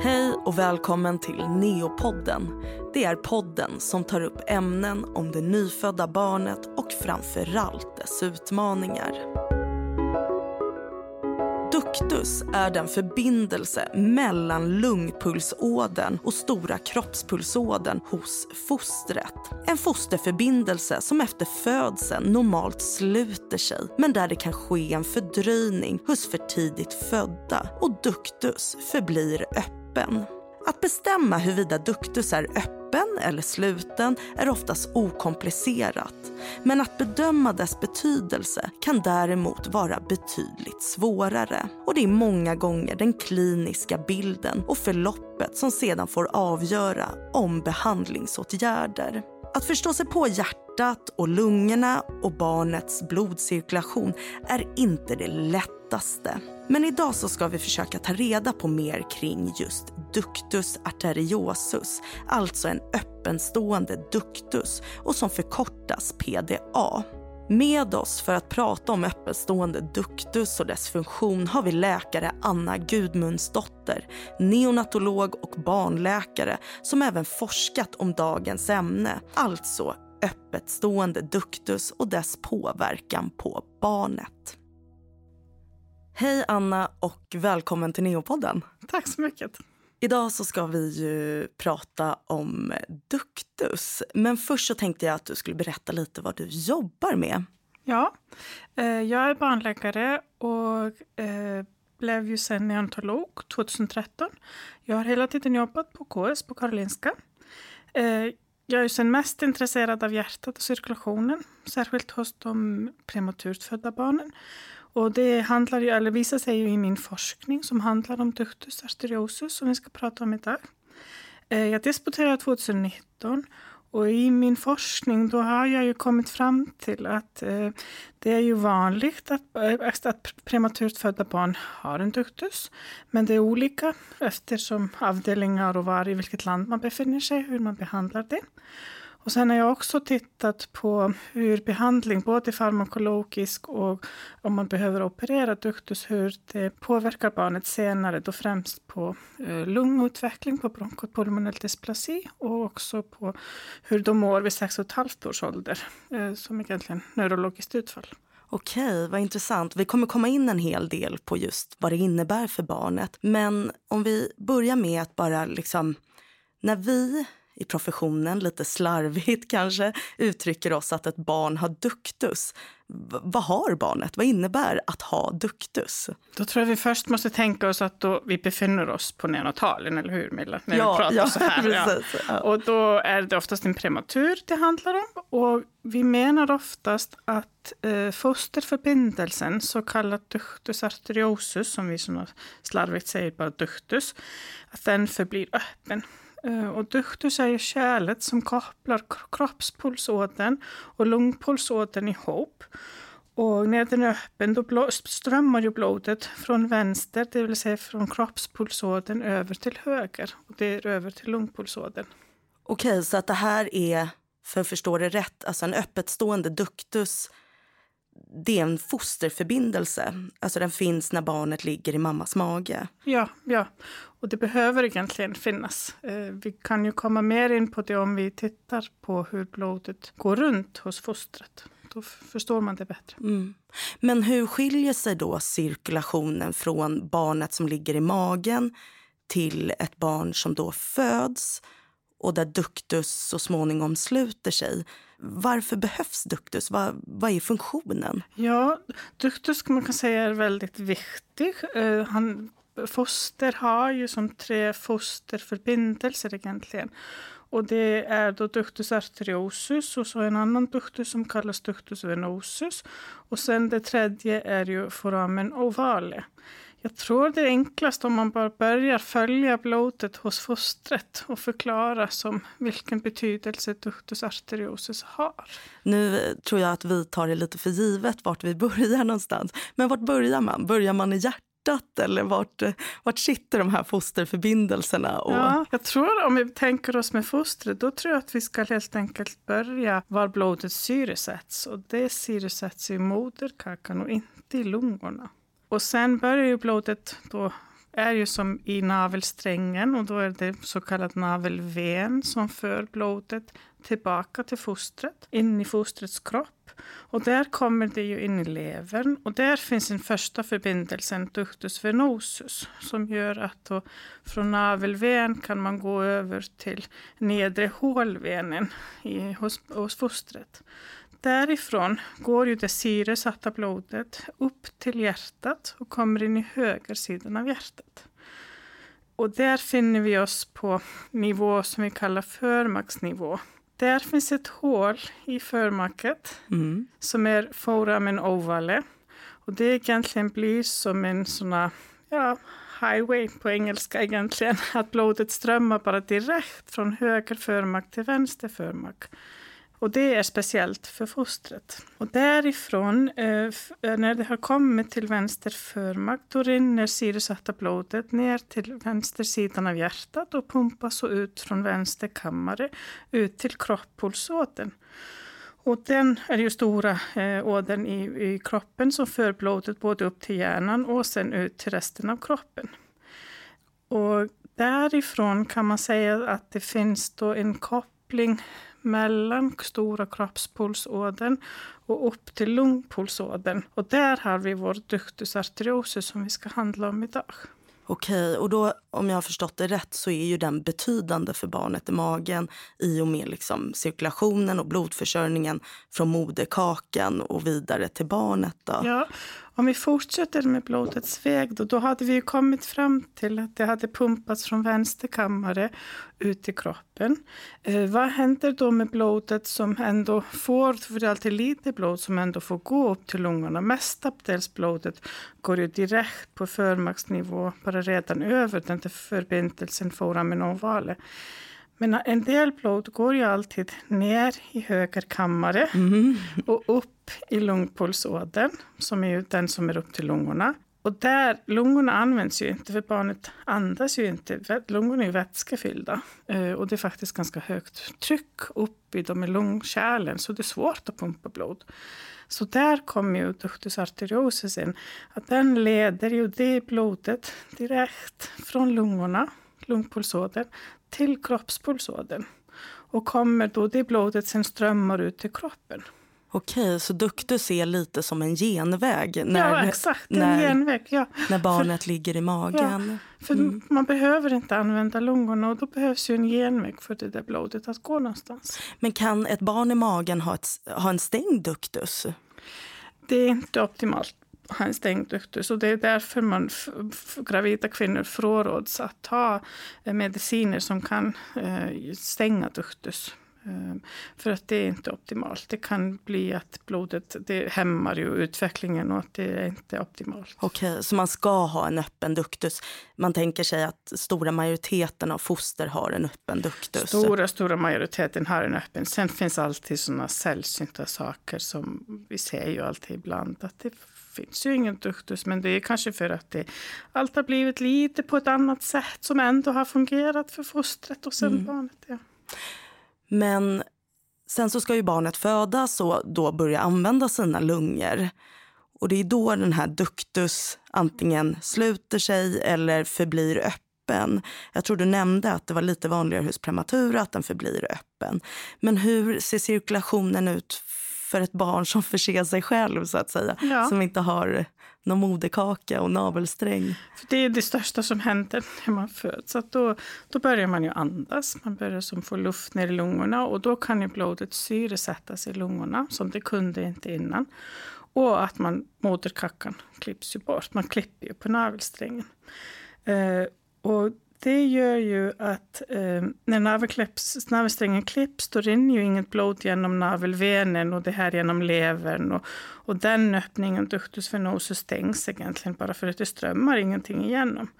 Hej och välkommen till Neopodden. Det är podden som tar upp ämnen om det nyfödda barnet och framförallt dess utmaningar. Ductus är den förbindelse mellan lungpulsådern och stora kroppspulsådern hos fostret. En fosterförbindelse som efter födseln normalt sluter sig men där det kan ske en fördröjning hos för tidigt födda och ductus förblir öppen. Att bestämma huruvida ductus är öppen eller sluten är oftast okomplicerat. Men att bedöma dess betydelse kan däremot vara betydligt svårare. Och det är många gånger den kliniska bilden och förloppet som sedan får avgöra om behandlingsåtgärder. Att förstå sig på hjärtat och lungorna och barnets blodcirkulation är inte det lättaste. Men idag så ska vi försöka ta reda på mer kring just ductus arteriosus, alltså en öppenstående ductus och som förkortas PDA. Med oss för att prata om öppenstående ductus och dess funktion har vi läkare Anna Gudmundsdotter, neonatolog och barnläkare som även forskat om dagens ämne, alltså öppetstående ductus och dess påverkan på barnet. Hej Anna och välkommen till Neopodden. Tack så mycket. Idag så ska vi ju prata om Duktus. Men först så tänkte jag att du skulle berätta lite vad du jobbar med. Ja, eh, jag är barnläkare och eh, blev ju sen neontolog 2013. Jag har hela tiden jobbat på KS på Karolinska. Eh, jag är sen mest intresserad av hjärtat och cirkulationen, särskilt hos de prematurt födda barnen. Och det handlar ju, eller visar sig ju i min forskning som handlar om ductus arteriosus som vi ska prata om idag. Eh, jag disputerade 2019 och i min forskning då har jag ju kommit fram till att eh, det är ju vanligt att, eh, att prematurt födda barn har en duktus. Men det är olika eftersom avdelningar och var i vilket land man befinner sig, hur man behandlar det. Och sen har jag också tittat på hur behandling, både farmakologisk och om man behöver operera duktus, hur det påverkar barnet senare, då främst på eh, lungutveckling, på bronkopulmonell dysplasi och också på hur de mår vid 6,5 års ålder, eh, som egentligen neurologiskt utfall. Okej, vad intressant. Vi kommer komma in en hel del på just vad det innebär för barnet. Men om vi börjar med att bara liksom, när vi i professionen, lite slarvigt kanske, uttrycker oss att ett barn har duktus. V vad har barnet? Vad innebär att ha duktus? Då tror jag vi först måste tänka oss att då vi befinner oss på neonatalen, eller hur Milla? När ja, vi pratar ja, så här. precis, ja. Och då är det oftast en prematur det handlar om. Och vi menar oftast att eh, fosterförbindelsen, så kallat ductus arteriosus, som vi så slarvigt säger bara ductus, att den förblir öppen. Eh, och är kärlet som kopplar kroppspulsådern och lungpulsådern ihop. Och när den är öppen då strömmar ju blodet från vänster, det vill säga från kroppspulsådern över till höger. Och det är över till lungpulsådern. Okej, så att det här är, för att förstå det rätt, alltså en öppetstående ductus det är en fosterförbindelse. Alltså den finns när barnet ligger i mammas mage. Ja, ja. Och det behöver egentligen finnas. Eh, vi kan ju komma mer in på det om vi tittar på hur blodet går runt hos fostret. Då förstår man det bättre. Mm. Men hur skiljer sig då cirkulationen från barnet som ligger i magen till ett barn som då föds och där duktus så småningom sluter sig? Varför behövs duktus? Vad, vad är funktionen? Ja, duktus man kan säga är väldigt viktig. Uh, han, foster har ju som tre fosterförbindelser egentligen. Och det är då ductus arteriosus och så en annan ductus som kallas ductus venosus. Och sen det tredje är ju foramen ovale. Jag tror det är enklast om man bara börjar följa blodet hos fostret och förklara som vilken betydelse ductus arteriosus har. Nu tror jag att vi tar det lite för givet vart vi börjar någonstans. Men vart börjar man? Börjar man i hjärtat? Eller vart, vart sitter de här fosterförbindelserna? Och... Ja, jag tror om vi tänker oss med fostret, då tror jag att vi ska helt enkelt börja var blodet syresätts. Och det syresätts i moderkakan och inte i lungorna. Och sen börjar ju blodet då är ju som i navelsträngen och då är det så kallad navelven som för blodet tillbaka till fostret, in i fostrets kropp. Och där kommer det ju in i levern och där finns den första förbindelsen, ductus venosus, som gör att då från navelven kan man gå över till nedre hålvenen i, hos, hos fostret. Därifrån går ju det syresatta blodet upp till hjärtat och kommer in i högersidan av hjärtat. Och där finner vi oss på nivå som vi kallar förmaksnivå. Där finns ett hål i förmaket mm. som är foramen ovale. Och det egentligen blir som en sån ja, highway på engelska egentligen. Att blodet strömmar bara direkt från höger förmak till vänster förmak. Och det är speciellt för fostret. Och därifrån, eh, eh när det har kommit till vänster förmakt, då rinner syresatta blodet ner till vänstersidan av hjärtat och pumpas så ut från vänster kammare ut till kroppspulsådern. Och den är ju stora eh, ådern i, i kroppen som för blodet både upp till hjärnan och sen ut till resten av kroppen. Och därifrån kan man säga att det finns då en koppling mellan stora kroppspulsådern och upp till lungpulsådern. Och där har vi vår ductus arteriosus som vi ska handla om idag. Okej, och då om jag har förstått det rätt så är ju den betydande för barnet i magen i och med liksom cirkulationen och blodförsörjningen från moderkakan och vidare till barnet. Då. Ja, om vi fortsätter med blodets väg då, då hade vi kommit fram till att det hade pumpats från vänster kammare ut i kroppen. Eh, vad händer då med blodet som ändå får, för det är alltid lite blod som ändå får gå upp till lungorna. Mestadels blodet går ju direkt på förmaksnivå, bara redan över den där förbindelsen foramen ovale. Men en del blod går ju alltid ner i höger kammare mm. och upp i lungpulsådern, som är ju den som är upp till lungorna. Och där, lungorna används ju inte, för barnet andas ju inte. Lungorna är ju vätskefyllda eh, och det är faktiskt ganska högt tryck upp i de lungkärlen, så det är svårt att pumpa blod. Så där kommer ju ductus arteriosus in. Att den leder ju det blodet direkt från lungorna, lungpulsådern, till kroppspulsådern. Och kommer då det blodet sen strömmar ut till kroppen. Okej, så ductus är lite som en genväg? När, ja, exakt. En när, genväg, ja. När barnet för, ligger i magen? Ja, för mm. man behöver inte använda lungorna och då behövs ju en genväg för det där blodet att gå någonstans. Men kan ett barn i magen ha, ett, ha en stängd ductus? Det är inte optimalt ha en stängd duktus. Och det är därför man gravida kvinnor fråråds att ta eh, mediciner som kan eh, stänga duktus. Eh, för att det är inte optimalt. Det kan bli att blodet det hämmar ju utvecklingen och att det är inte optimalt. Okej, okay, så man ska ha en öppen duktus. Man tänker sig att stora majoriteten av foster har en öppen duktus. Stora, stora majoriteten har en öppen. Sen finns alltid sådana sällsynta saker som vi ser ju alltid ibland att det finns ju ingen duktus, men det är kanske för att det, allt har blivit lite på ett annat sätt som ändå har fungerat för fostret och sen mm. barnet. Ja. Men sen så ska ju barnet födas och då börja använda sina lungor. Och det är då den här duktus antingen sluter sig eller förblir öppen. Jag tror du nämnde att det var lite vanligare hos prematura att den förblir öppen. Men hur ser cirkulationen ut för ett barn som förser sig själv så att säga. Ja. Som inte har någon moderkaka och navelsträng. För det är det största som händer när man föds. Så då, då börjar man ju andas. Man börjar som få luft ner i lungorna och då kan ju blodet syresättas i lungorna som det kunde inte innan. Och att man, moderkakan klipps ju bort. Man klipper ju på navelsträngen. Eh, och det gör ju att eh, när navelsträngen klipps då rinner ju inget blod genom navelvenen och det här genom levern. Och, och den öppningen, ductus venosus, stängs egentligen bara för att det strömmar ingenting igenom.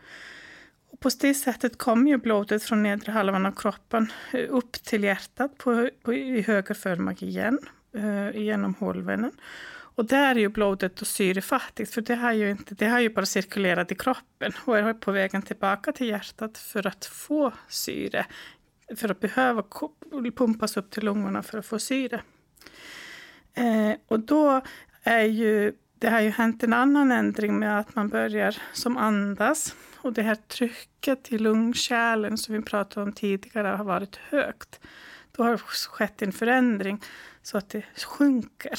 Och på det sättet kommer ju blodet från nedre halvan av kroppen eh, upp till hjärtat på, på i höger förmak igen, eh, genom hålvenen. Och där är ju blodet då syrefattigt, för det har, ju inte, det har ju bara cirkulerat i kroppen och är på vägen tillbaka till hjärtat för att få syre. För att behöva pumpas upp till lungorna för att få syre. Eh, och då är ju det har ju hänt en annan ändring med att man börjar som andas och det här trycket i lungkärlen som vi pratade om tidigare har varit högt. Då har det skett en förändring så att det sjunker.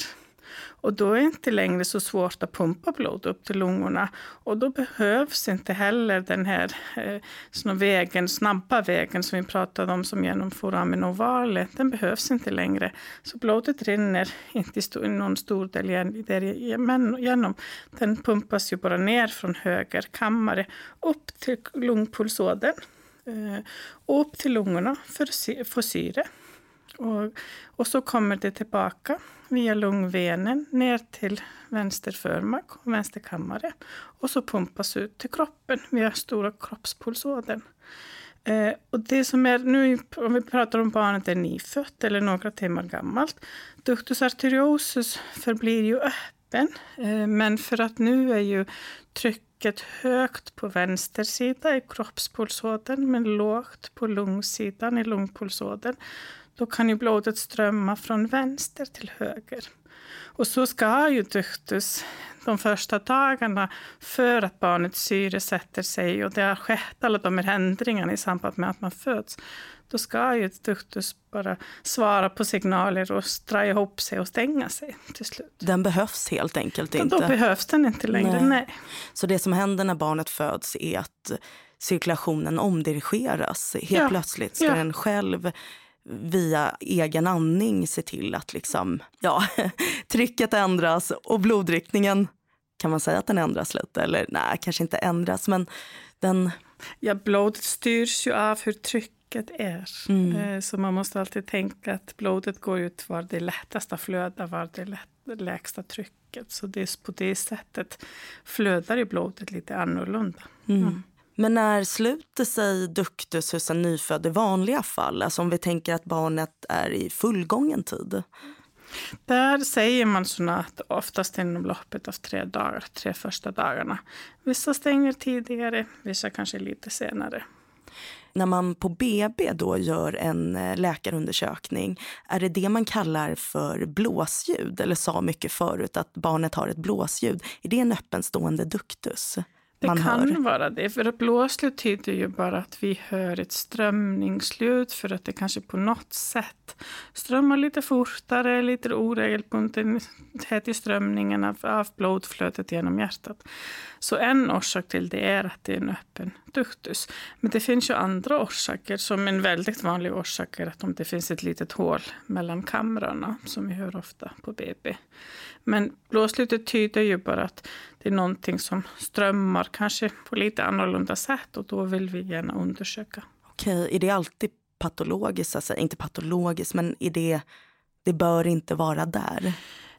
Och då är det inte längre så svårt att pumpa blod upp till lungorna. Och då behövs inte heller den här eh, vägen, snabba vägen som vi pratade om som genomför aminovalet. Den behövs inte längre. Så blodet rinner inte i någon stor del igenom. Den pumpas ju bara ner från höger kammare upp till lungpulsådern eh, och upp till lungorna för att få syre. Och, och så kommer det tillbaka via lungvenen ner till vänster förmak och vänster kammare. Och så pumpas ut till kroppen via stora kroppspulsådern. Eh, och det som är nu, om vi pratar om barnet är nyfött eller några timmar gammalt, ductus arteriosus förblir ju öppen. Eh, men för att nu är ju trycket högt på vänster sida i kroppspulsådern men lågt på lungsidan i lungpulsådern då kan ju blodet strömma från vänster till höger. Och så ska ju ductus de första dagarna för att barnets syre sätter sig och det har skett alla de här ändringarna i samband med att man föds. Då ska ju ductus bara svara på signaler och dra ihop sig och stänga sig till slut. Den behövs helt enkelt inte? Då behövs den inte längre, nej. nej. Så det som händer när barnet föds är att cirkulationen omdirigeras. Helt ja. plötsligt ska ja. den själv via egen andning se till att liksom, ja, trycket ändras och blodriktningen, kan man säga att den ändras lite? Eller nej, kanske inte ändras, men den... Ja, blodet styrs ju av hur trycket är. Mm. Eh, så man måste alltid tänka att blodet går ut var det lättast att flöda, var det lätt, lägsta trycket. Så det är på det sättet flödar ju blodet lite annorlunda. Mm. Mm. Men när sluter sig ductus hos en nyfödd i vanliga fall? Alltså om vi tänker att barnet är i fullgången tid? Där säger man att oftast inom loppet av tre dagar, tre första dagarna. Vissa stänger tidigare, vissa kanske lite senare. När man på BB då gör en eh, läkarundersökning, är det det man kallar för blåsljud? Eller sa mycket förut att barnet har ett blåsljud. Är det en öppenstående duktus? Det kan hör. vara det. För att blåsljud tyder ju bara att vi hör ett strömningsljud för att det kanske på något sätt strömmar lite fortare, lite oregelbundenhet i strömningen av, av blodflödet genom hjärtat. Så en orsak till det är att det är en öppen duktus. Men det finns ju andra orsaker. Som en väldigt vanlig orsak är att om det finns ett litet hål mellan kamrarna som vi hör ofta på BB. Men blåslutet tyder ju bara att det är någonting som strömmar kanske på lite annorlunda sätt och då vill vi gärna undersöka. Okej, är det alltid patologiskt? Alltså, inte patologiskt, men är det, det bör inte vara där?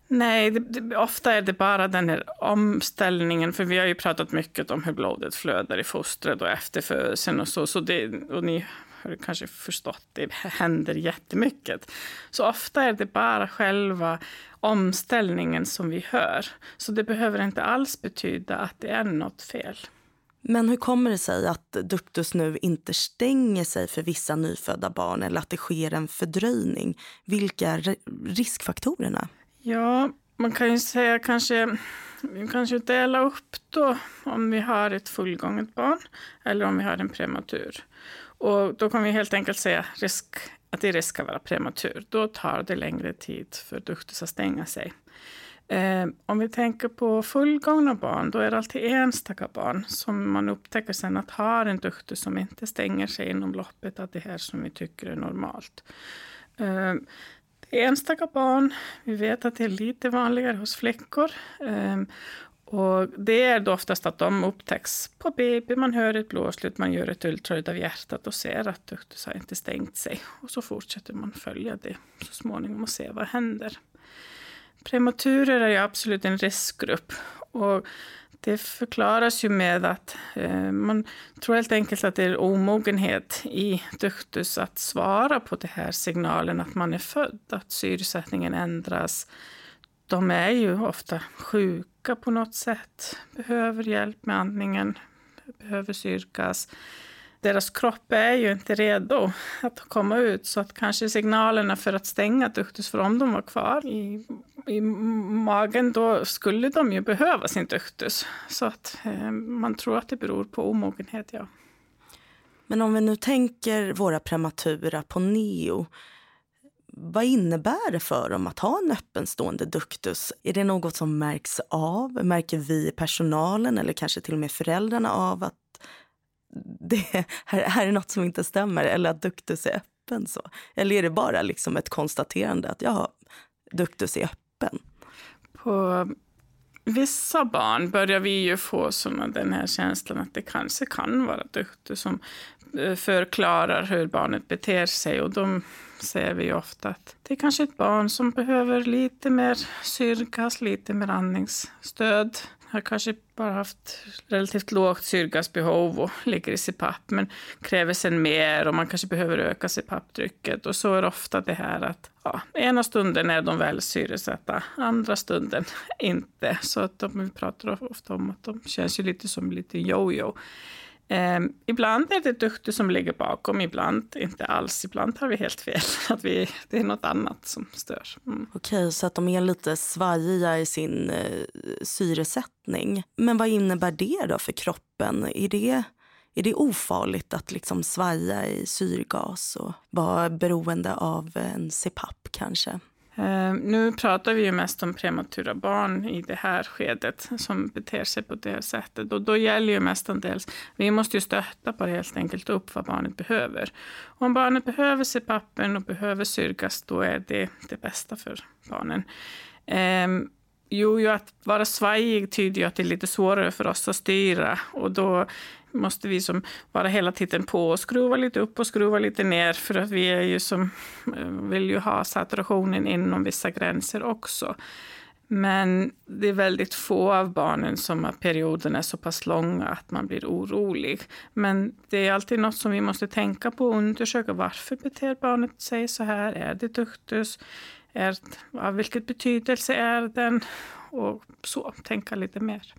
Nej, det, det, ofta är det bara den här omställningen. För vi har ju pratat mycket om hur blodet flödar i fostret och efter födseln och så. så det, och ni har kanske förstått, det händer jättemycket. Så ofta är det bara själva omställningen som vi hör. Så det behöver inte alls betyda att det är något fel. Men hur kommer det sig att duktus nu inte stänger sig för vissa nyfödda barn eller att det sker en fördröjning? Vilka är riskfaktorerna? Ja, man kan ju säga kanske vi kanske dela upp då om vi har ett fullgånget barn eller om vi har en prematur. Och då kan vi helt enkelt säga risk, att det riskerar risk att vara prematur. Då tar det längre tid för duktus att stänga sig. Eh, om vi tänker på fullgångna barn, då är det alltid enstaka barn som man upptäcker sen att har en duktus som inte stänger sig inom loppet av det här som vi tycker är normalt. Eh, enstaka barn. Vi vet att det är lite vanligare hos flickor. Eh, och det är då oftast att de upptäcks på BB, man hör ett blåslut, man gör ett ultraljud av hjärtat och ser att duktus har inte stängt sig. Och så fortsätter man följa det så småningom och se vad händer. Prematurer är ju absolut en riskgrupp. Och det förklaras ju med att eh, man tror helt enkelt att det är omogenhet i duktus att svara på den här signalen att man är född, att syresättningen ändras. De är ju ofta sjuka på något sätt, behöver hjälp med andningen, behöver syrkas. deras kropp är ju inte redo att komma ut så att kanske signalerna för att stänga duktus, för om de var kvar i, i magen då skulle de ju behöva sin duktus. Så att eh, man tror att det beror på omogenhet, ja. Men om vi nu tänker våra prematura på neo vad innebär det för dem att ha en öppenstående duktus? Är det något som märks av? Märker vi personalen eller kanske till och med föräldrarna av att det här, här är något som inte stämmer eller att duktus är öppen? så? Eller är det bara liksom ett konstaterande att ja, duktus är öppen? På vissa barn börjar vi ju få såna, den här känslan att det kanske kan vara duktus som eh, förklarar hur barnet beter sig. Och de ser vi ofta att det är kanske ett barn som behöver lite mer syrgas, lite mer andningsstöd. Har kanske bara haft relativt lågt syrgasbehov och ligger i CPAP men kräver sen mer och man kanske behöver öka CPAP-trycket. Och så är det ofta det här att ja, ena stunden är de väl syresatta, andra stunden inte. Så att de, vi pratar ofta om att de känns ju lite som lite jojo. Eh, ibland är det duktig som ligger bakom, ibland inte alls. Ibland har vi helt fel. Att vi, det är något annat som stör. Mm. Okej, så att de är lite svajiga i sin eh, syresättning. Men vad innebär det då för kroppen? Är det, är det ofarligt att liksom svaja i syrgas och vara beroende av en CPAP kanske? Eh, nu pratar vi ju mest om prematura barn i det här skedet som beter sig på det sättet. Och då gäller ju mestadels, vi måste ju stötta på helt enkelt upp vad barnet behöver. Om barnet behöver se pappen och behöver syrgas, då är det det bästa för barnen. Um, Jo, ju att vara svajig tyder ju att det är lite svårare för oss att styra. Och då måste vi som vara hela tiden på och skruva lite upp och skruva lite ner. För att vi är ju som, eh, vill ju ha saturationen inom vissa gränser också. Men det är väldigt få av barnen som perioden är så pass långa att man blir orolig. Men det är alltid något som vi måste tänka på och undersöka. Varför beter barnet sig så här? Är det duktus? Är, av vilket betydelse är den? Och så, tänka lite mer.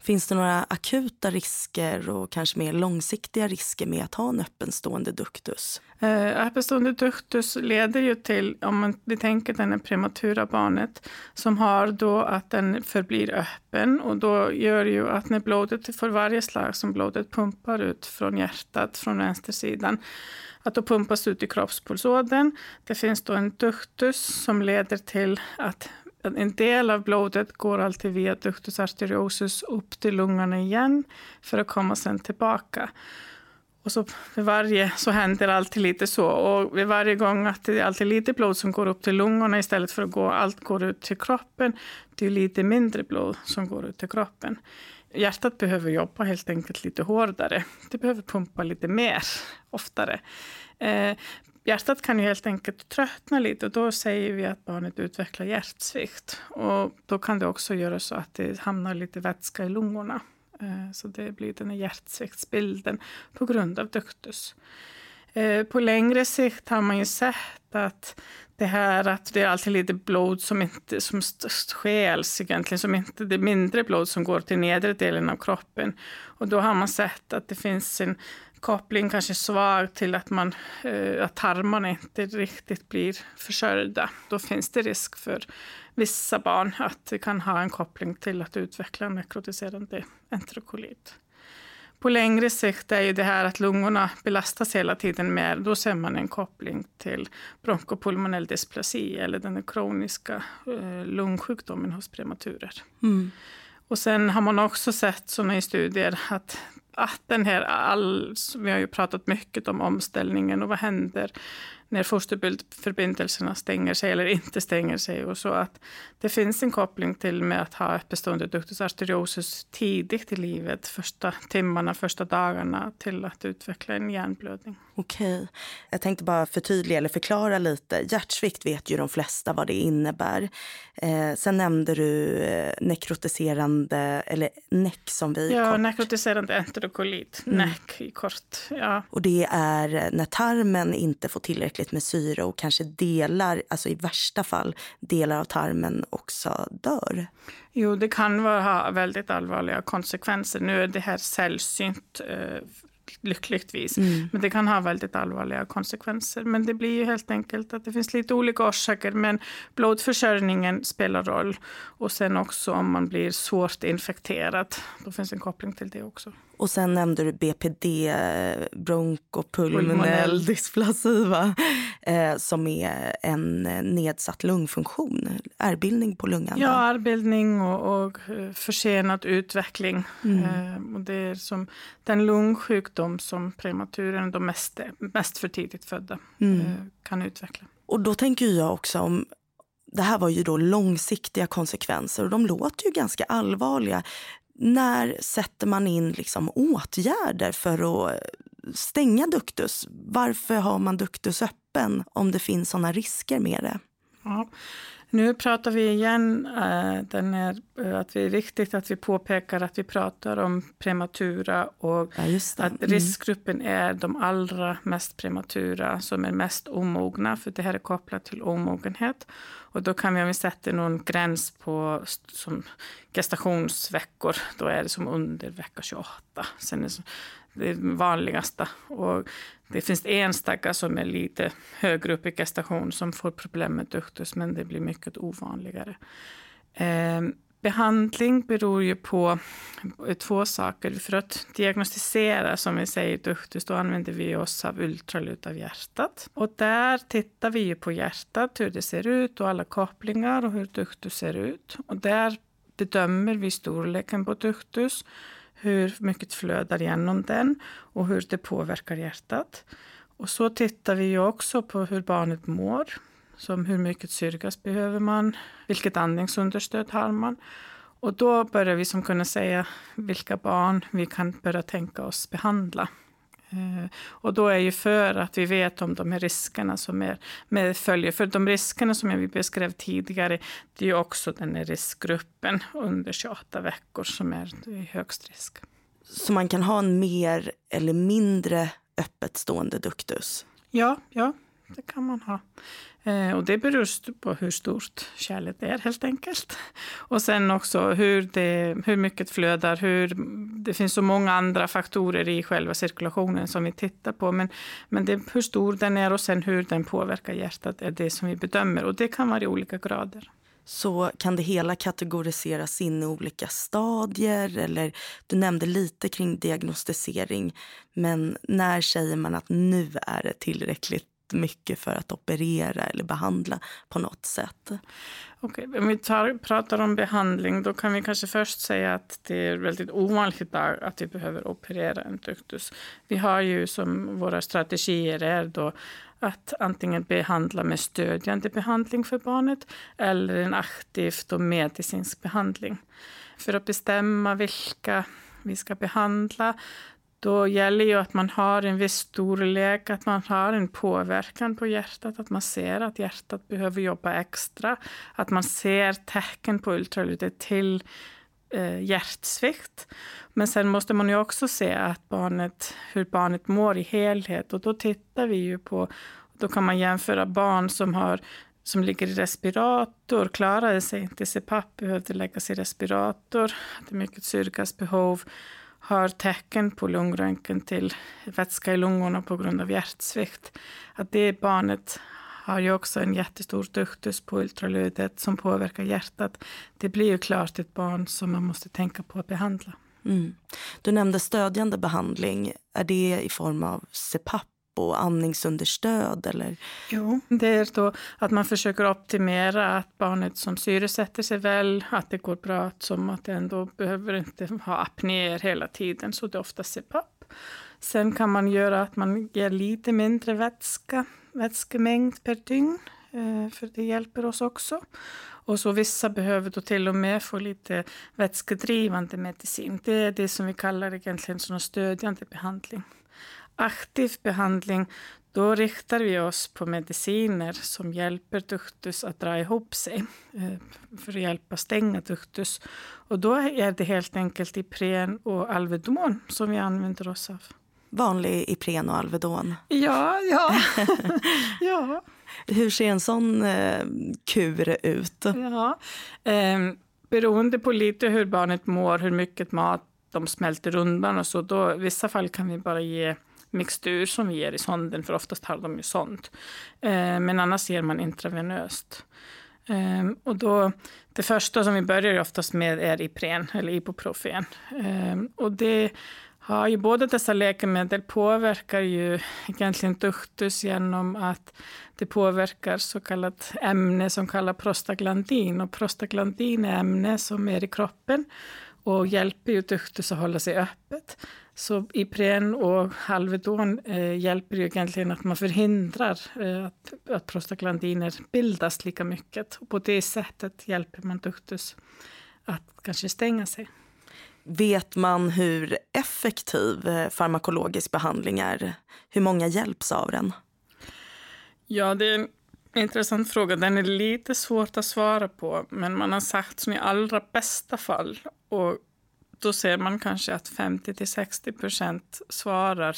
Finns det några akuta risker och kanske mer långsiktiga risker med att ha en öppenstående duktus? Eh, öppenstående duktus leder ju till, om man, vi tänker den prematura barnet, som har då att den förblir öppen och då gör ju att när blodet, för varje slag som blodet pumpar ut från hjärtat från vänstersidan, att då pumpas ut i kroppspulsådern. Det finns då en duktus som leder till att en del av blodet går alltid via ductus arteriosus upp till lungorna igen för att komma sen tillbaka. Och så vid varje så händer alltid lite så. Och vid varje gång att det är alltid lite blod som går upp till lungorna istället för att gå, allt går ut till kroppen. Det är lite mindre blod som går ut till kroppen. Hjärtat behöver jobba helt enkelt lite hårdare. Det behöver pumpa lite mer oftare. Eh, hjärtat kan ju helt enkelt tröttna lite och då säger vi att barnet utvecklar hjärtsvikt. Och då kan det också göra så att det hamnar lite vätska i lungorna. Eh, så det blir den här hjärtsviktsbilden på grund av duktus. Eh, på längre sikt har man ju sett att det här att det är alltid lite blod som inte som stjäls egentligen, som inte, det är mindre blod som går till nedre delen av kroppen. Och då har man sett att det finns en koppling kanske svag till att, man, eh, att tarmarna inte riktigt blir försörjda. Då finns det risk för vissa barn att det kan ha en koppling till att utveckla nekrotiserande enterokolit. På längre sikt är ju det här att lungorna belastas hela tiden mer. Då ser man en koppling till bronkopulmonell dysplasi eller den kroniska eh, lungsjukdomen hos prematurer. Mm. Och sen har man också sett sådana i studier att att den här, all, vi har ju pratat mycket om omställningen och vad händer när fosterförbindelserna stänger sig eller inte stänger sig. Och så att det finns en koppling till med att ha bestående ductus arteriosus tidigt i livet, första timmarna, första dagarna till att utveckla en hjärnblödning. Okej. Jag tänkte bara förtydliga eller förklara lite. Hjärtsvikt vet ju de flesta vad det innebär. Eh, sen nämnde du eh, nekrotiserande, eller NEC som vi Ja, kort. nekrotiserande enterokolit, mm. NEC i kort. Ja. Och det är när tarmen inte får tillräckligt med syre och kanske delar, alltså i värsta fall, delar av tarmen också dör. Jo, det kan ha väldigt allvarliga konsekvenser. Nu är det här sällsynt eh, lyckligtvis. Mm. Men det kan ha väldigt allvarliga konsekvenser. Men det blir ju helt enkelt att det finns lite olika orsaker. Men blodförsörjningen spelar roll. Och sen också om man blir svårt infekterad. Då finns en koppling till det också. Och sen nämnde du BPD, bronkopulmonell dysplasi, eh, som är en nedsatt lungfunktion, ärrbildning på lungan. Ja, ärrbildning och, och försenad utveckling. Mm. Eh, och det är som den lungsjukdom som prematuren, de mest, mest för tidigt födda, mm. eh, kan utveckla. Och då tänker jag också om det här var ju då långsiktiga konsekvenser och de låter ju ganska allvarliga när sätter man in liksom åtgärder för att stänga duktus? Varför har man duktus öppen om det finns såna risker med det? Ja. Nu pratar vi igen, äh, den är, äh, att det är viktigt att vi påpekar att vi pratar om prematura och ja, att mm. riskgruppen är de allra mest prematura som är mest omogna, för det här är kopplat till omogenhet. Och då kan vi, om vi sätter någon gräns på som gestationsveckor, då är det som under vecka 28. Sen är det, det vanligaste. Och det finns enstaka som är lite högre upp i gestation som får problem med duktus, men det blir mycket ovanligare. Eh, behandling beror ju på två saker. För att diagnostisera, som vi säger, duktus, då använder vi oss av ultraljud av hjärtat. Och där tittar vi ju på hjärtat, hur det ser ut och alla kopplingar och hur duktus ser ut. Och där bedömer vi storleken på duktus hur mycket flödar genom den och hur det påverkar hjärtat. Och så tittar vi också på hur barnet mår. Som hur mycket syrgas behöver man? Vilket andningsunderstöd har man? Och då börjar vi som kunna säga vilka barn vi kan börja tänka oss behandla. Eh, och då är ju för att vi vet om de här riskerna som är med följer. För de riskerna som jag beskrev tidigare, det är ju också den här riskgruppen under 28 veckor som är i högst risk. Så man kan ha en mer eller mindre öppet stående duktus? Ja, ja det kan man ha. Eh, och det beror på hur stort kärlet är helt enkelt. Och sen också hur, det, hur mycket flödar, hur, det finns så många andra faktorer i själva cirkulationen som vi tittar på. Men, men det, hur stor den är och sen hur den påverkar hjärtat är det som vi bedömer. Och det kan vara i olika grader så kan det hela kategoriseras in i olika stadier. Eller, du nämnde lite kring diagnostisering, men när säger man att nu är det tillräckligt mycket för att operera eller behandla på något sätt. Okej, okay, om vi tar, pratar om behandling då kan vi kanske först säga att det är väldigt ovanligt idag att vi behöver operera en duktus. Vi har ju som våra strategier är då att antingen behandla med stödjande behandling för barnet eller en aktiv och medicinsk behandling. För att bestämma vilka vi ska behandla då gäller ju att man har en viss storlek, att man har en påverkan på hjärtat, att man ser att hjärtat behöver jobba extra, att man ser tecken på ultraljudet till eh, hjärtsvikt. Men sen måste man ju också se att barnet, hur barnet mår i helhet och då tittar vi ju på, då kan man jämföra barn som har som ligger i respirator, klarade sig inte, CPAP behövde läggas i respirator, hade mycket syrgasbehov har tecken på lungröntgen till vätska i lungorna på grund av hjärtsvikt. Att det barnet har ju också en jättestor duktus på ultraljudet som påverkar hjärtat. Det blir ju klart ett barn som man måste tänka på att behandla. Mm. Du nämnde stödjande behandling. Är det i form av CPAP och andningsunderstöd? Eller? Jo, det är då att man försöker optimera att barnet som syresätter sig väl, att det går bra, som att det ändå behöver inte ha apnéer hela tiden, så det är ofta CPAP. Sen kan man göra att man ger lite mindre vätska, vätskemängd per dygn, eh, för det hjälper oss också. Och så vissa behöver då till och med få lite vätskedrivande medicin. Det är det som vi kallar egentligen stödjande behandling aktiv behandling, då riktar vi oss på mediciner som hjälper duktus att dra ihop sig eh, för att hjälpa stänga duktus. Och då är det helt enkelt Ipren och Alvedon som vi använder oss av. Vanlig Ipren och Alvedon? Ja, ja. ja. Hur ser en sån eh, kur ut? Ja, eh, beroende på lite hur barnet mår, hur mycket mat de smälter undan och så. Då, I vissa fall kan vi bara ge mixtur som vi ger i sonden, för oftast har de ju sond. Eh, men annars ger man intravenöst. Ehm, och då, det första som vi börjar oftast med är Ipren, eller Ibuprofen. Ehm, och det har ju båda dessa läkemedel påverkar ju egentligen duktus genom att det påverkar så kallat ämne som kallas prostaglandin. Och prostaglandin är ämne som är i kroppen och hjälper ju duktus att hålla sig öppet. Så Ipren och Alvedon eh, hjälper ju egentligen att man förhindrar eh, att, att prostaglandiner bildas lika mycket. Och på det sättet hjälper man duktus att kanske stänga sig. Vet man hur effektiv eh, farmakologisk behandling är? Hur många hjälps av den? Ja, det är en intressant fråga. Den är lite svårt att svara på, men man har sagt som i allra bästa fall och då ser man kanske att 50 till 60 procent svarar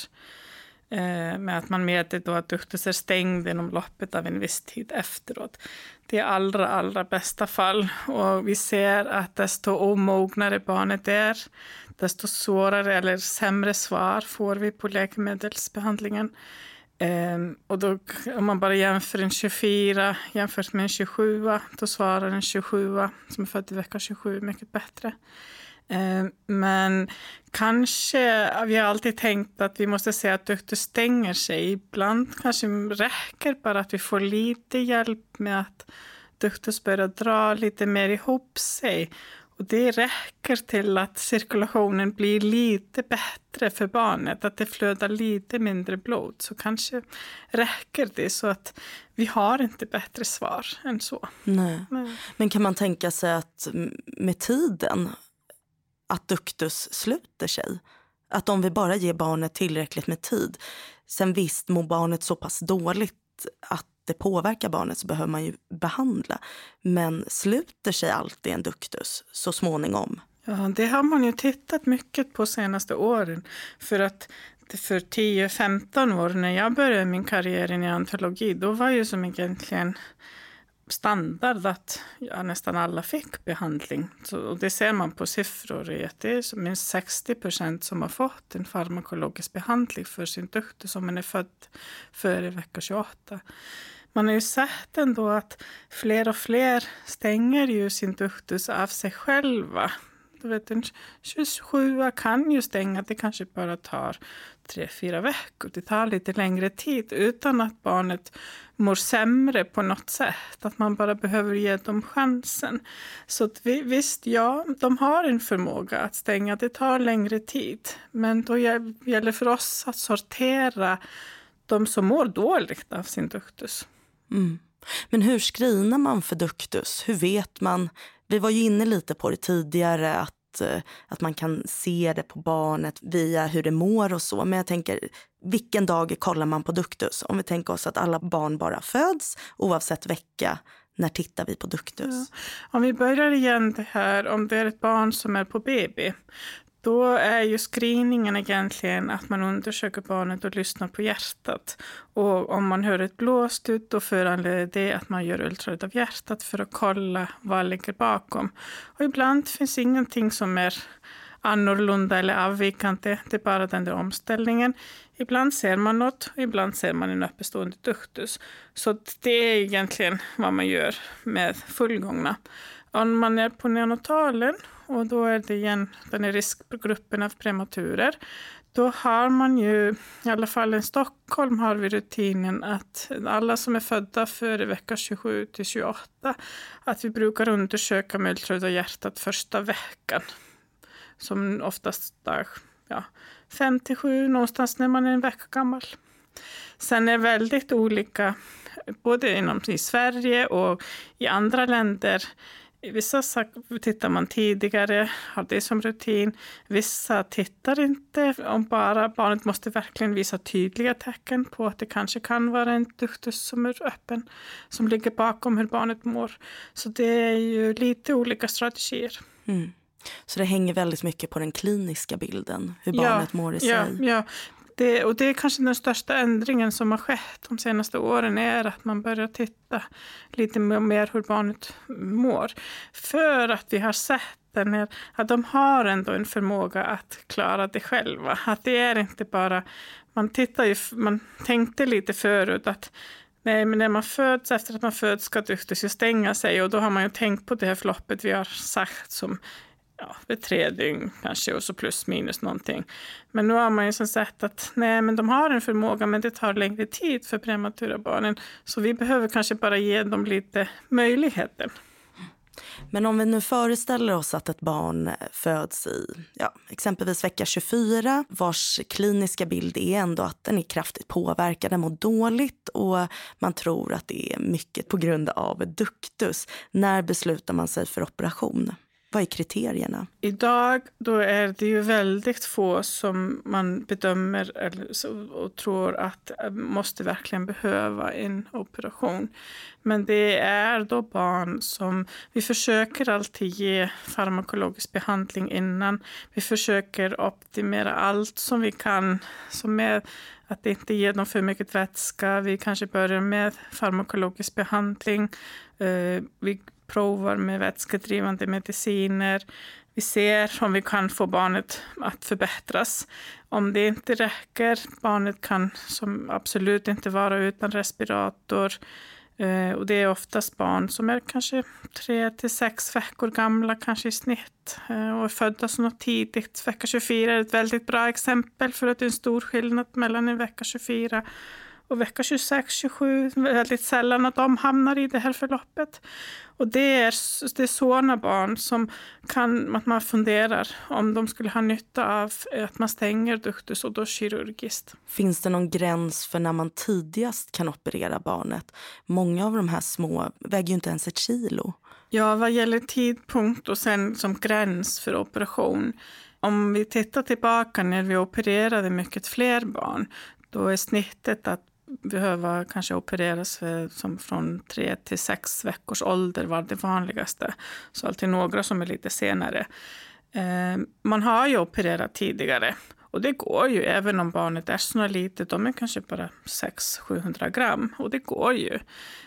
eh, med att man mäter då att duktus är stängd inom loppet av en viss tid efteråt. Det är allra, allra bästa fall. Och vi ser att desto omognare barnet är, desto svårare eller sämre svar får vi på läkemedelsbehandlingen. Um, och då, om man bara jämför en 24 jämfört med en 27, då svarar en 27 som är född i vecka 27 mycket bättre. Um, men kanske, vi har alltid tänkt att vi måste se att dukter stänger sig. Ibland kanske räcker bara att vi får lite hjälp med att duktus börjar dra lite mer ihop sig. Och det räcker till att cirkulationen blir lite bättre för barnet, att det flödar lite mindre blod. Så kanske räcker det så att vi har inte bättre svar än så. Nej. Nej. Men kan man tänka sig att med tiden att duktus sluter sig? Att om vi bara ger barnet tillräckligt med tid, sen visst mår barnet så pass dåligt att det påverkar barnet så behöver man ju behandla. Men sluter sig alltid en duktus så småningom? Ja, det har man ju tittat mycket på senaste åren. För att för 10-15 år när jag började min karriär i antologi, då var ju som egentligen standard att ja, nästan alla fick behandling. Så, och det ser man på siffror. det är minst 60 procent som har fått en farmakologisk behandling för sin dotter om man är född före vecka 28 man har ju sett ändå att fler och fler stänger ju sin duktus av sig själva. Du vet, en 27 kan ju stänga, det kanske bara tar tre, fyra veckor. Det tar lite längre tid utan att barnet mår sämre på något sätt. Att man bara behöver ge dem chansen. Så att vi, visst, ja, de har en förmåga att stänga. Det tar längre tid. Men då gäller det för oss att sortera de som mår dåligt av sin duktus. Mm. Men hur screenar man för duktus? Hur vet man? Vi var ju inne lite på det tidigare att, eh, att man kan se det på barnet via hur det mår och så. Men jag tänker, vilken dag kollar man på duktus? Om vi tänker oss att alla barn bara föds oavsett vecka. När tittar vi på duktus? Ja. Om vi börjar igen det här, om det är ett barn som är på BB, då är ju screeningen egentligen att man undersöker barnet och lyssnar på hjärtat. Och om man hör ett blåsljud då föranleder det att man gör ultraljud av hjärtat för att kolla vad ligger bakom. Och ibland finns ingenting som är annorlunda eller avvikande. Det är bara den där omställningen. Ibland ser man något, ibland ser man en uppestående duktus. Så det är egentligen vad man gör med fullgångna. Om man är på neonatalen och då är det igen den här riskgruppen av prematurer. Då har man ju, i alla fall i Stockholm har vi rutinen att alla som är födda före vecka 27 till 28, att vi brukar undersöka med ultraljud av hjärtat första veckan. Som oftast dag ja, 5 till 7, någonstans när man är en vecka gammal. Sen är det väldigt olika, både inom i Sverige och i andra länder, Vissa tittar man tidigare, har det som rutin. Vissa tittar inte. Om bara barnet måste verkligen visa tydliga tecken på att det kanske kan vara en duktus som är öppen, som ligger bakom hur barnet mår. Så det är ju lite olika strategier. Mm. Så det hänger väldigt mycket på den kliniska bilden, hur barnet ja, mår i sig? Ja, ja. Det, och det är kanske den största ändringen som har skett de senaste åren är att man börjar titta lite mer hur barnet mår. För att vi har sett den här, att de har ändå en förmåga att klara det själva. Att det är inte bara... Man, tittar ju, man tänkte lite förut att Nej, men när man föds, efter att man föds ska duktus ju stänga sig och då har man ju tänkt på det här förloppet vi har sagt som ja, det tre dygn kanske och så plus minus någonting. Men nu har man ju som sett att nej, men de har en förmåga men det tar längre tid för prematura barnen. Så vi behöver kanske bara ge dem lite möjligheter. Men om vi nu föreställer oss att ett barn föds i ja, exempelvis vecka 24 vars kliniska bild är ändå att den är kraftigt påverkad, den mår dåligt och man tror att det är mycket på grund av duktus. När beslutar man sig för operation? Vad är kriterierna? Idag då är det ju väldigt få som man bedömer och tror att eh, måste verkligen behöva en operation. Men det är då barn som vi försöker alltid ge farmakologisk behandling innan. Vi försöker optimera allt som vi kan som är att inte ge dem för mycket vätska. Vi kanske börjar med farmakologisk behandling. Eh, vi provar med vätskedrivande mediciner. Vi ser om vi kan få barnet att förbättras. Om det inte räcker, barnet kan som absolut inte vara utan respirator. Eh, och det är oftast barn som är kanske tre till sex veckor gamla, kanske i snitt, eh, och är födda så något tidigt. Vecka 24 är ett väldigt bra exempel för att det är en stor skillnad mellan en vecka 24 och vecka 26, 27, väldigt sällan att de hamnar i det här förloppet. Och det är, det är sådana barn som kan, att man funderar om de skulle ha nytta av att man stänger duktus och då kirurgiskt. Finns det någon gräns för när man tidigast kan operera barnet? Många av de här små väger ju inte ens ett kilo. Ja, vad gäller tidpunkt och sen som gräns för operation. Om vi tittar tillbaka när vi opererade mycket fler barn, då är snittet att behöva kanske opereras för, som från tre till sex veckors ålder var det vanligaste. Så alltid några som är lite senare. Eh, man har ju opererat tidigare och det går ju även om barnet är så litet. De är kanske bara 600-700 gram och det går ju.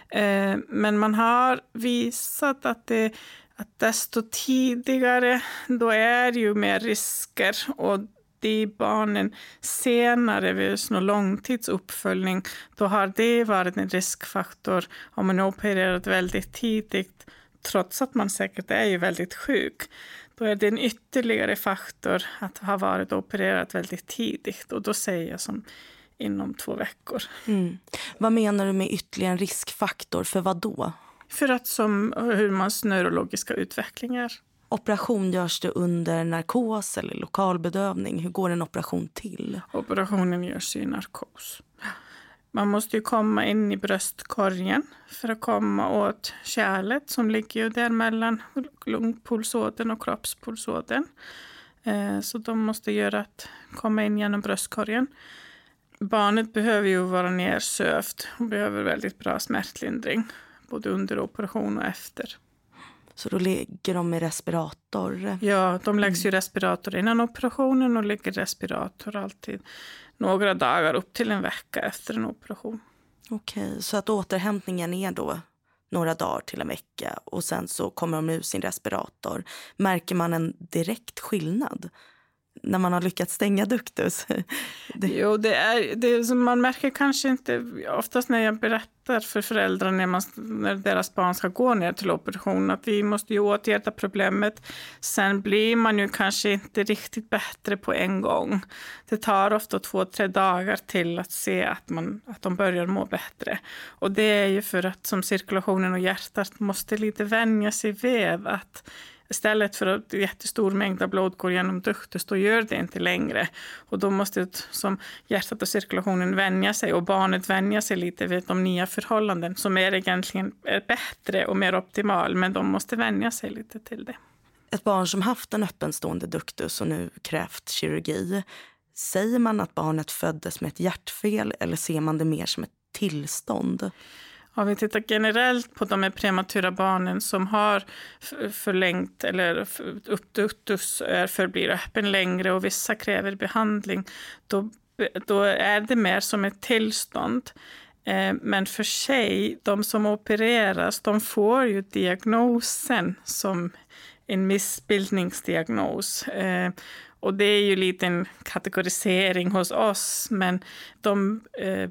Eh, men man har visat att det att desto tidigare, då är det ju mer risker. Och de barnen senare vid någon långtidsuppföljning, då har det varit en riskfaktor om man är opererat väldigt tidigt, trots att man säkert är ju väldigt sjuk. Då är det en ytterligare faktor att ha varit opererat väldigt tidigt och då säger jag som inom två veckor. Mm. Vad menar du med ytterligare en riskfaktor? För vad då? För att som hur mans neurologiska utveckling är. Operation görs det under narkos eller lokalbedövning? Hur går en operation till? Operationen görs i narkos. Man måste ju komma in i bröstkorgen för att komma åt kärlet som ligger där mellan lungpulsådern och kroppspulsådern. Eh, så de måste göra att komma in genom bröstkorgen. Barnet behöver ju vara nersövt och behöver väldigt bra smärtlindring både under operation och efter. Så då ligger de i respirator? Ja, de läggs i respirator innan operationen och ligger respirator alltid några dagar upp till en vecka efter en operation. Okej, så att återhämtningen är då några dagar till en vecka och sen så kommer de ur sin respirator. Märker man en direkt skillnad? När man har lyckats stänga duktus? Det... Jo, det är, det är, man märker kanske inte... Oftast när jag berättar för föräldrar när, man, när deras barn ska gå ner till operation att vi måste ju åtgärda problemet. Sen blir man ju kanske inte riktigt bättre på en gång. Det tar ofta två, tre dagar till att se att, man, att de börjar må bättre. Och det är ju för att som cirkulationen och hjärtat måste lite vänja sig vid att Istället för att jättestor mängd av blod går genom duktus, då gör det inte längre. Och då måste som hjärtat och cirkulationen vänja sig och barnet vänja sig lite vid de nya förhållanden som är egentligen är bättre och mer optimal, men de måste vänja sig lite till det. Ett barn som haft en öppenstående duktus och nu krävt kirurgi, säger man att barnet föddes med ett hjärtfel eller ser man det mer som ett tillstånd? Om vi tittar generellt på de prematura barnen som har förlängt eller uppduktus förblir öppen längre och vissa kräver behandling, då, då är det mer som ett tillstånd. Eh, men för sig, de som opereras, de får ju diagnosen som en missbildningsdiagnos. Eh, och det är ju lite en kategorisering hos oss, men de eh,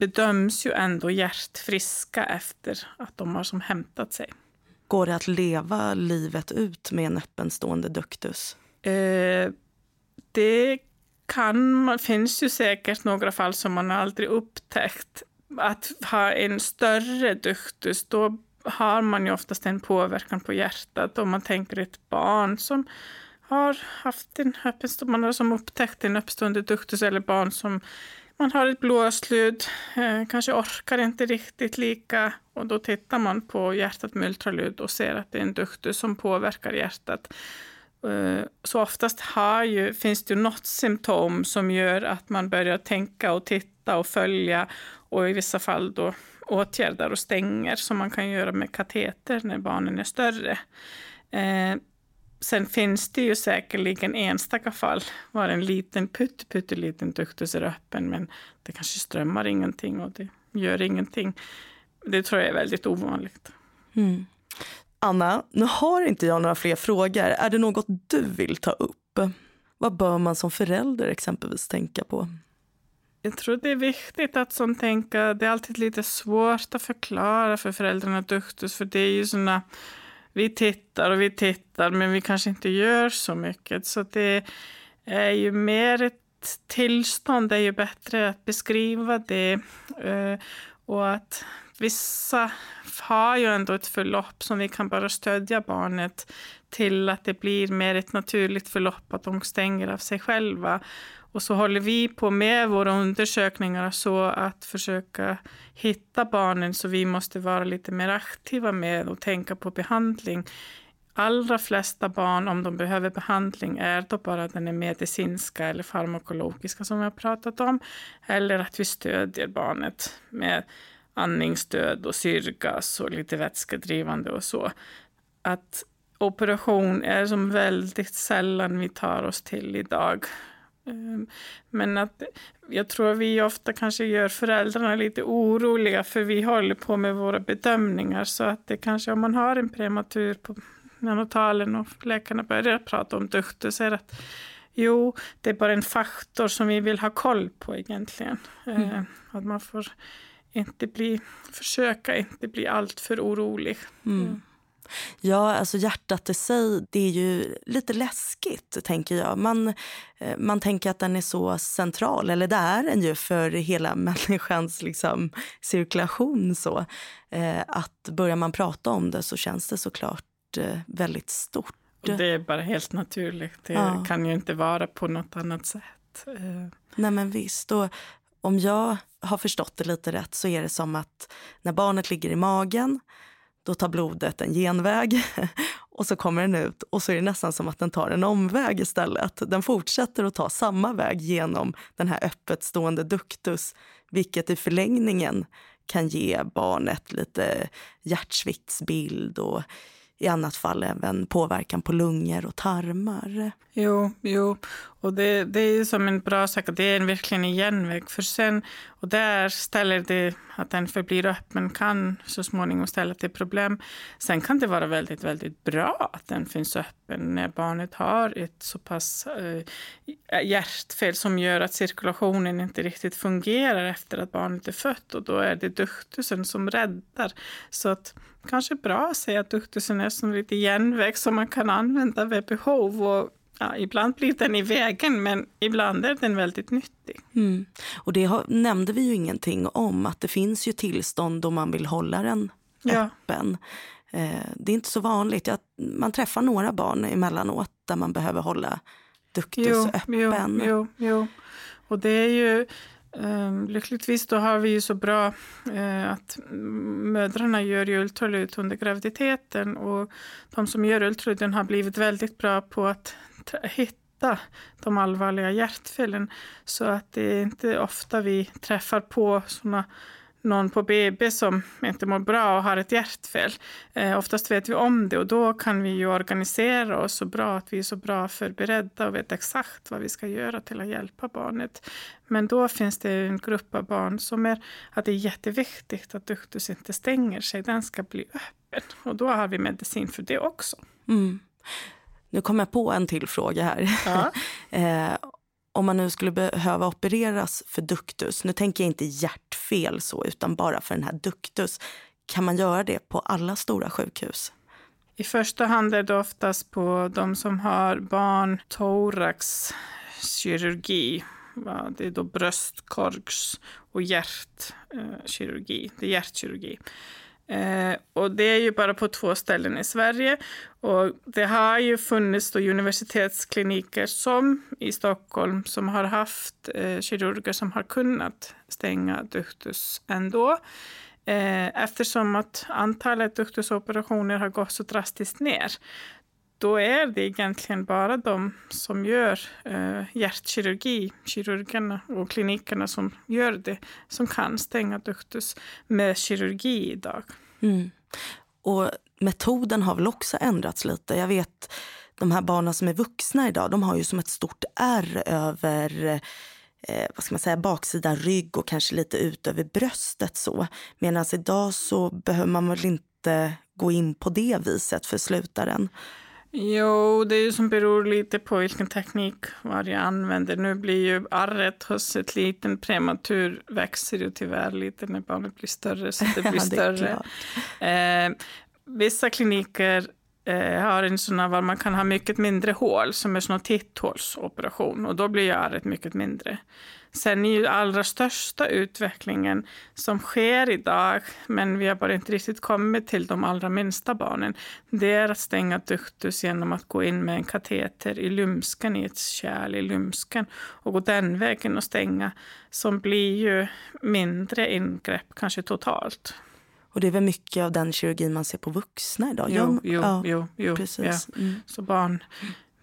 bedöms ju ändå hjärtfriska efter att de har som hämtat sig. Går det att leva livet ut med en öppenstående duktus? Eh, det kan, finns ju säkert några fall som man aldrig upptäckt. Att ha en större duktus, då har man ju oftast en påverkan på hjärtat. Om man tänker ett barn som har haft en öppenstående, man har som upptäckt en uppstående duktus eller barn som man har ett blåsljud, eh, kanske orkar inte riktigt lika och då tittar man på hjärtat med ultraljud och ser att det är en duktus som påverkar hjärtat. Eh, så oftast har ju, finns det ju något symptom som gör att man börjar tänka och titta och följa och i vissa fall då åtgärdar och stänger som man kan göra med kateter när barnen är större. Eh, Sen finns det ju säkerligen enstaka fall var en liten putt, pytteliten duktus är öppen men det kanske strömmar ingenting och det gör ingenting. Det tror jag är väldigt ovanligt. Mm. Anna, nu har inte jag några fler frågor. Är det något du vill ta upp? Vad bör man som förälder exempelvis tänka på? Jag tror det är viktigt att som tänka, det är alltid lite svårt att förklara för föräldrarna duktus, för det är ju såna, vi tittar och vi tittar, men vi kanske inte gör så mycket. Så det är ju mer ett tillstånd, det är ju bättre att beskriva det. Eh, och att vissa har ju ändå ett förlopp som vi kan bara stödja barnet till att det blir mer ett naturligt förlopp, att de stänger av sig själva. Och så håller vi på med våra undersökningar så att försöka hitta barnen så vi måste vara lite mer aktiva med och tänka på behandling. Allra flesta barn, om de behöver behandling, är då bara den medicinska eller farmakologiska som vi har pratat om. Eller att vi stödjer barnet med andningsstöd och syrgas och lite vätskedrivande och så. Att operation är som väldigt sällan vi tar oss till idag. Ehm, men att jag tror vi ofta kanske gör föräldrarna lite oroliga för vi håller på med våra bedömningar så att det kanske om man har en prematur på neonatalen och läkarna börjar prata om duktus så är att jo, det är bara en faktor som vi vill ha koll på egentligen. Mm. Ehm, att man får inte bli, försöka inte bli alltför orolig. Mm. Ja, alltså hjärtat i sig, det är ju lite läskigt, tänker jag. Man, eh, man tänker att den är så central, eller det är den ju för hela människans liksom, cirkulation. Så. Eh, att börjar man prata om det så känns det såklart eh, väldigt stort. Det är bara helt naturligt. Det ja. kan ju inte vara på något annat sätt. Nej men visst. Och om jag har förstått det lite rätt så är det som att när barnet ligger i magen då tar blodet en genväg och så kommer den ut och så är det nästan som att den tar en omväg istället. Den fortsätter att ta samma väg genom den här öppet stående duktus vilket i förlängningen kan ge barnet lite hjärtsviktsbild och i annat fall även påverkan på lungor och tarmar. Jo, jo. och det, det är som en bra sak, det är verkligen en genväg. För sen, och där ställer det att den förblir öppen kan så småningom ställa till problem. Sen kan det vara väldigt, väldigt bra att den finns öppen när barnet har ett så pass eh, hjärtfel som gör att cirkulationen inte riktigt fungerar efter att barnet är fött och då är det duktusen som räddar. Så att kanske bra att säga att duktusen är som lite genväg som man kan använda vid behov och Ja, ibland blir den i vägen, men ibland är den väldigt nyttig. Mm. Och det har, nämnde vi ju ingenting om, att det finns ju tillstånd då man vill hålla den ja. öppen. Eh, det är inte så vanligt. Jag, man träffar några barn emellanåt där man behöver hålla duktus jo, öppen. Jo, jo, jo. Och det är ju Ehm, lyckligtvis då har vi ju så bra eh, att mödrarna gör ju ultraljud under graviditeten och de som gör ultraljuden har blivit väldigt bra på att hitta de allvarliga hjärtfelen. Så att det är inte ofta vi träffar på sådana någon på BB som inte mår bra och har ett hjärtfel. Eh, oftast vet vi om det och då kan vi ju organisera oss så bra att vi är så bra förberedda och vet exakt vad vi ska göra till att hjälpa barnet. Men då finns det en grupp av barn som är att det är jätteviktigt att duktus inte stänger sig, den ska bli öppen. Och då har vi medicin för det också. Mm. Nu kommer jag på en till fråga här. Ja. eh, om man nu skulle behöva opereras för duktus, nu tänker jag inte hjärtfel så, utan bara för den här duktus, kan man göra det på alla stora sjukhus? I första hand är det oftast på de som har barn thoraxkirurgi. Det är då bröstkorgs och hjärtkirurgi. Det är hjärtkirurgi. Eh, och det är ju bara på två ställen i Sverige. Och det har ju funnits då universitetskliniker som i Stockholm som har haft eh, kirurger som har kunnat stänga duktus ändå. Eh, eftersom att antalet duktusoperationer har gått så drastiskt ner då är det egentligen bara de som gör eh, hjärtkirurgi, kirurgerna och klinikerna som gör det, som kan stänga duktus med kirurgi idag. Mm. Och metoden har väl också ändrats lite. Jag vet de här barnen som är vuxna idag, de har ju som ett stort R över eh, vad ska man säga, baksidan rygg och kanske lite ut över bröstet. så. Medan idag så behöver man väl inte gå in på det viset för slutaren. Jo, det är ju som beror lite på vilken teknik varje använder. Nu blir ju arret hos ett liten prematur växer ju tyvärr lite när barnet blir större, så det blir det större. Eh, vissa kliniker eh, har en sån var man kan ha mycket mindre hål, som är sån titthålsoperation, och då blir ju arret mycket mindre. Sen är ju allra största utvecklingen som sker idag, men vi har bara inte riktigt kommit till de allra minsta barnen, det är att stänga duktus genom att gå in med en kateter i lumsken, i ett kärl i lumsken och gå den vägen och stänga, som blir ju mindre ingrepp, kanske totalt. Och det är väl mycket av den kirurgin man ser på vuxna idag? Jo, jo, ja, jo, jo precis. Ja. Mm. Så barn,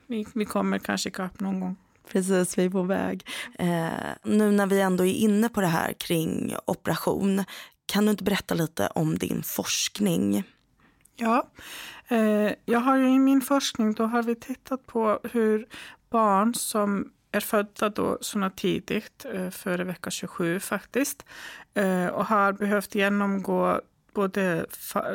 vi, vi kommer kanske ikapp någon gång. Precis, vi är på väg. Eh, nu när vi ändå är inne på det här kring operation, kan du inte berätta lite om din forskning? Ja, eh, jag har ju i min forskning då har vi tittat på hur barn som är födda då såna tidigt, eh, före vecka 27 faktiskt, eh, och har behövt genomgå både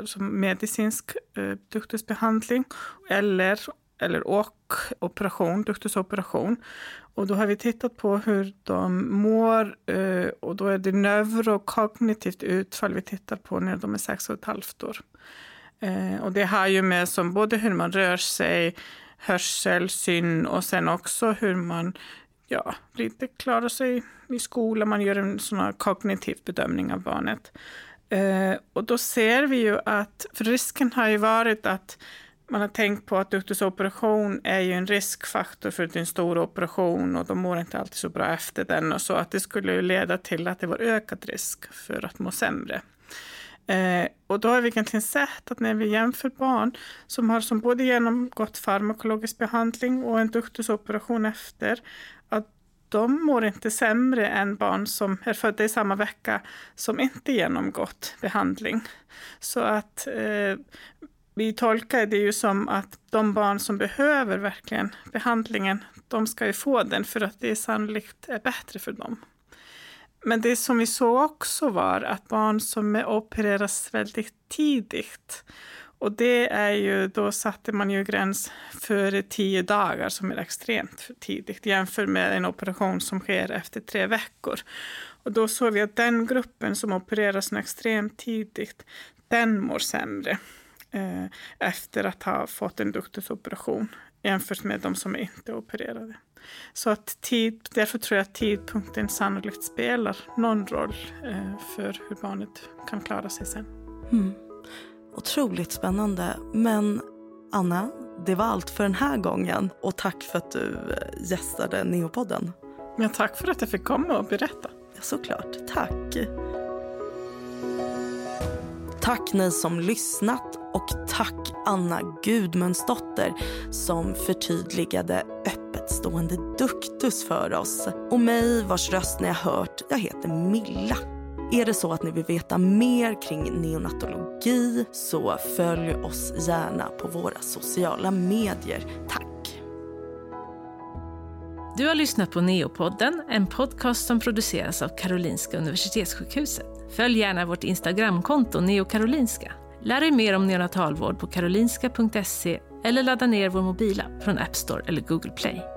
som medicinsk eh, duktusbehandling eller eller och operation, duktusoperation. Och då har vi tittat på hur de mår eh, och då är det neurokognitivt utfall vi tittar på när de är sex och ett halvt år. Eh, och det har ju med som både hur man rör sig, hörsel, syn och sen också hur man ja, lite klarar sig i skolan. Man gör en sån kognitiv bedömning av barnet. Eh, och då ser vi ju att, för risken har ju varit att man har tänkt på att duktusoperation är ju en riskfaktor för att det är en stor operation och de mår inte alltid så bra efter den och så att det skulle ju leda till att det var ökad risk för att må sämre. Eh, och då har vi egentligen sett att när vi jämför barn som har som både genomgått farmakologisk behandling och en duktusoperation efter, de mår inte sämre än barn som är födda i samma vecka som inte genomgått behandling. Så att eh, vi tolkar det ju som att de barn som behöver verkligen behandlingen, de ska ju få den för att det sannolikt är bättre för dem. Men det som vi såg också var att barn som opereras väldigt tidigt, och det är ju, då satte man ju gräns före tio dagar som är extremt tidigt jämfört med en operation som sker efter tre veckor. Och då såg vi att den gruppen som opereras extremt tidigt, den mår sämre eh, efter att ha fått en duktusoperation jämfört med de som inte är opererade. Så att tid, därför tror jag att tidpunkten sannolikt spelar någon roll eh, för hur barnet kan klara sig sen. Mm. Otroligt spännande. Men Anna, det var allt för den här gången. Och tack för att du eh, gästade Neopodden. Ja, tack för att jag fick komma och berätta. Ja, såklart. Tack. Tack ni som lyssnat och tack Anna Gudmundsdotter som förtydligade öppet stående duktus för oss. Och mig vars röst ni har hört, jag heter Milla. Är det så att ni vill veta mer kring neonatologi så följ oss gärna på våra sociala medier. Tack! Du har lyssnat på Neopodden, en podcast som produceras av Karolinska Universitetssjukhuset. Följ gärna vårt Instagramkonto neokarolinska. Lär dig mer om neonatalvård på karolinska.se eller ladda ner vår mobila från App Store eller Google Play.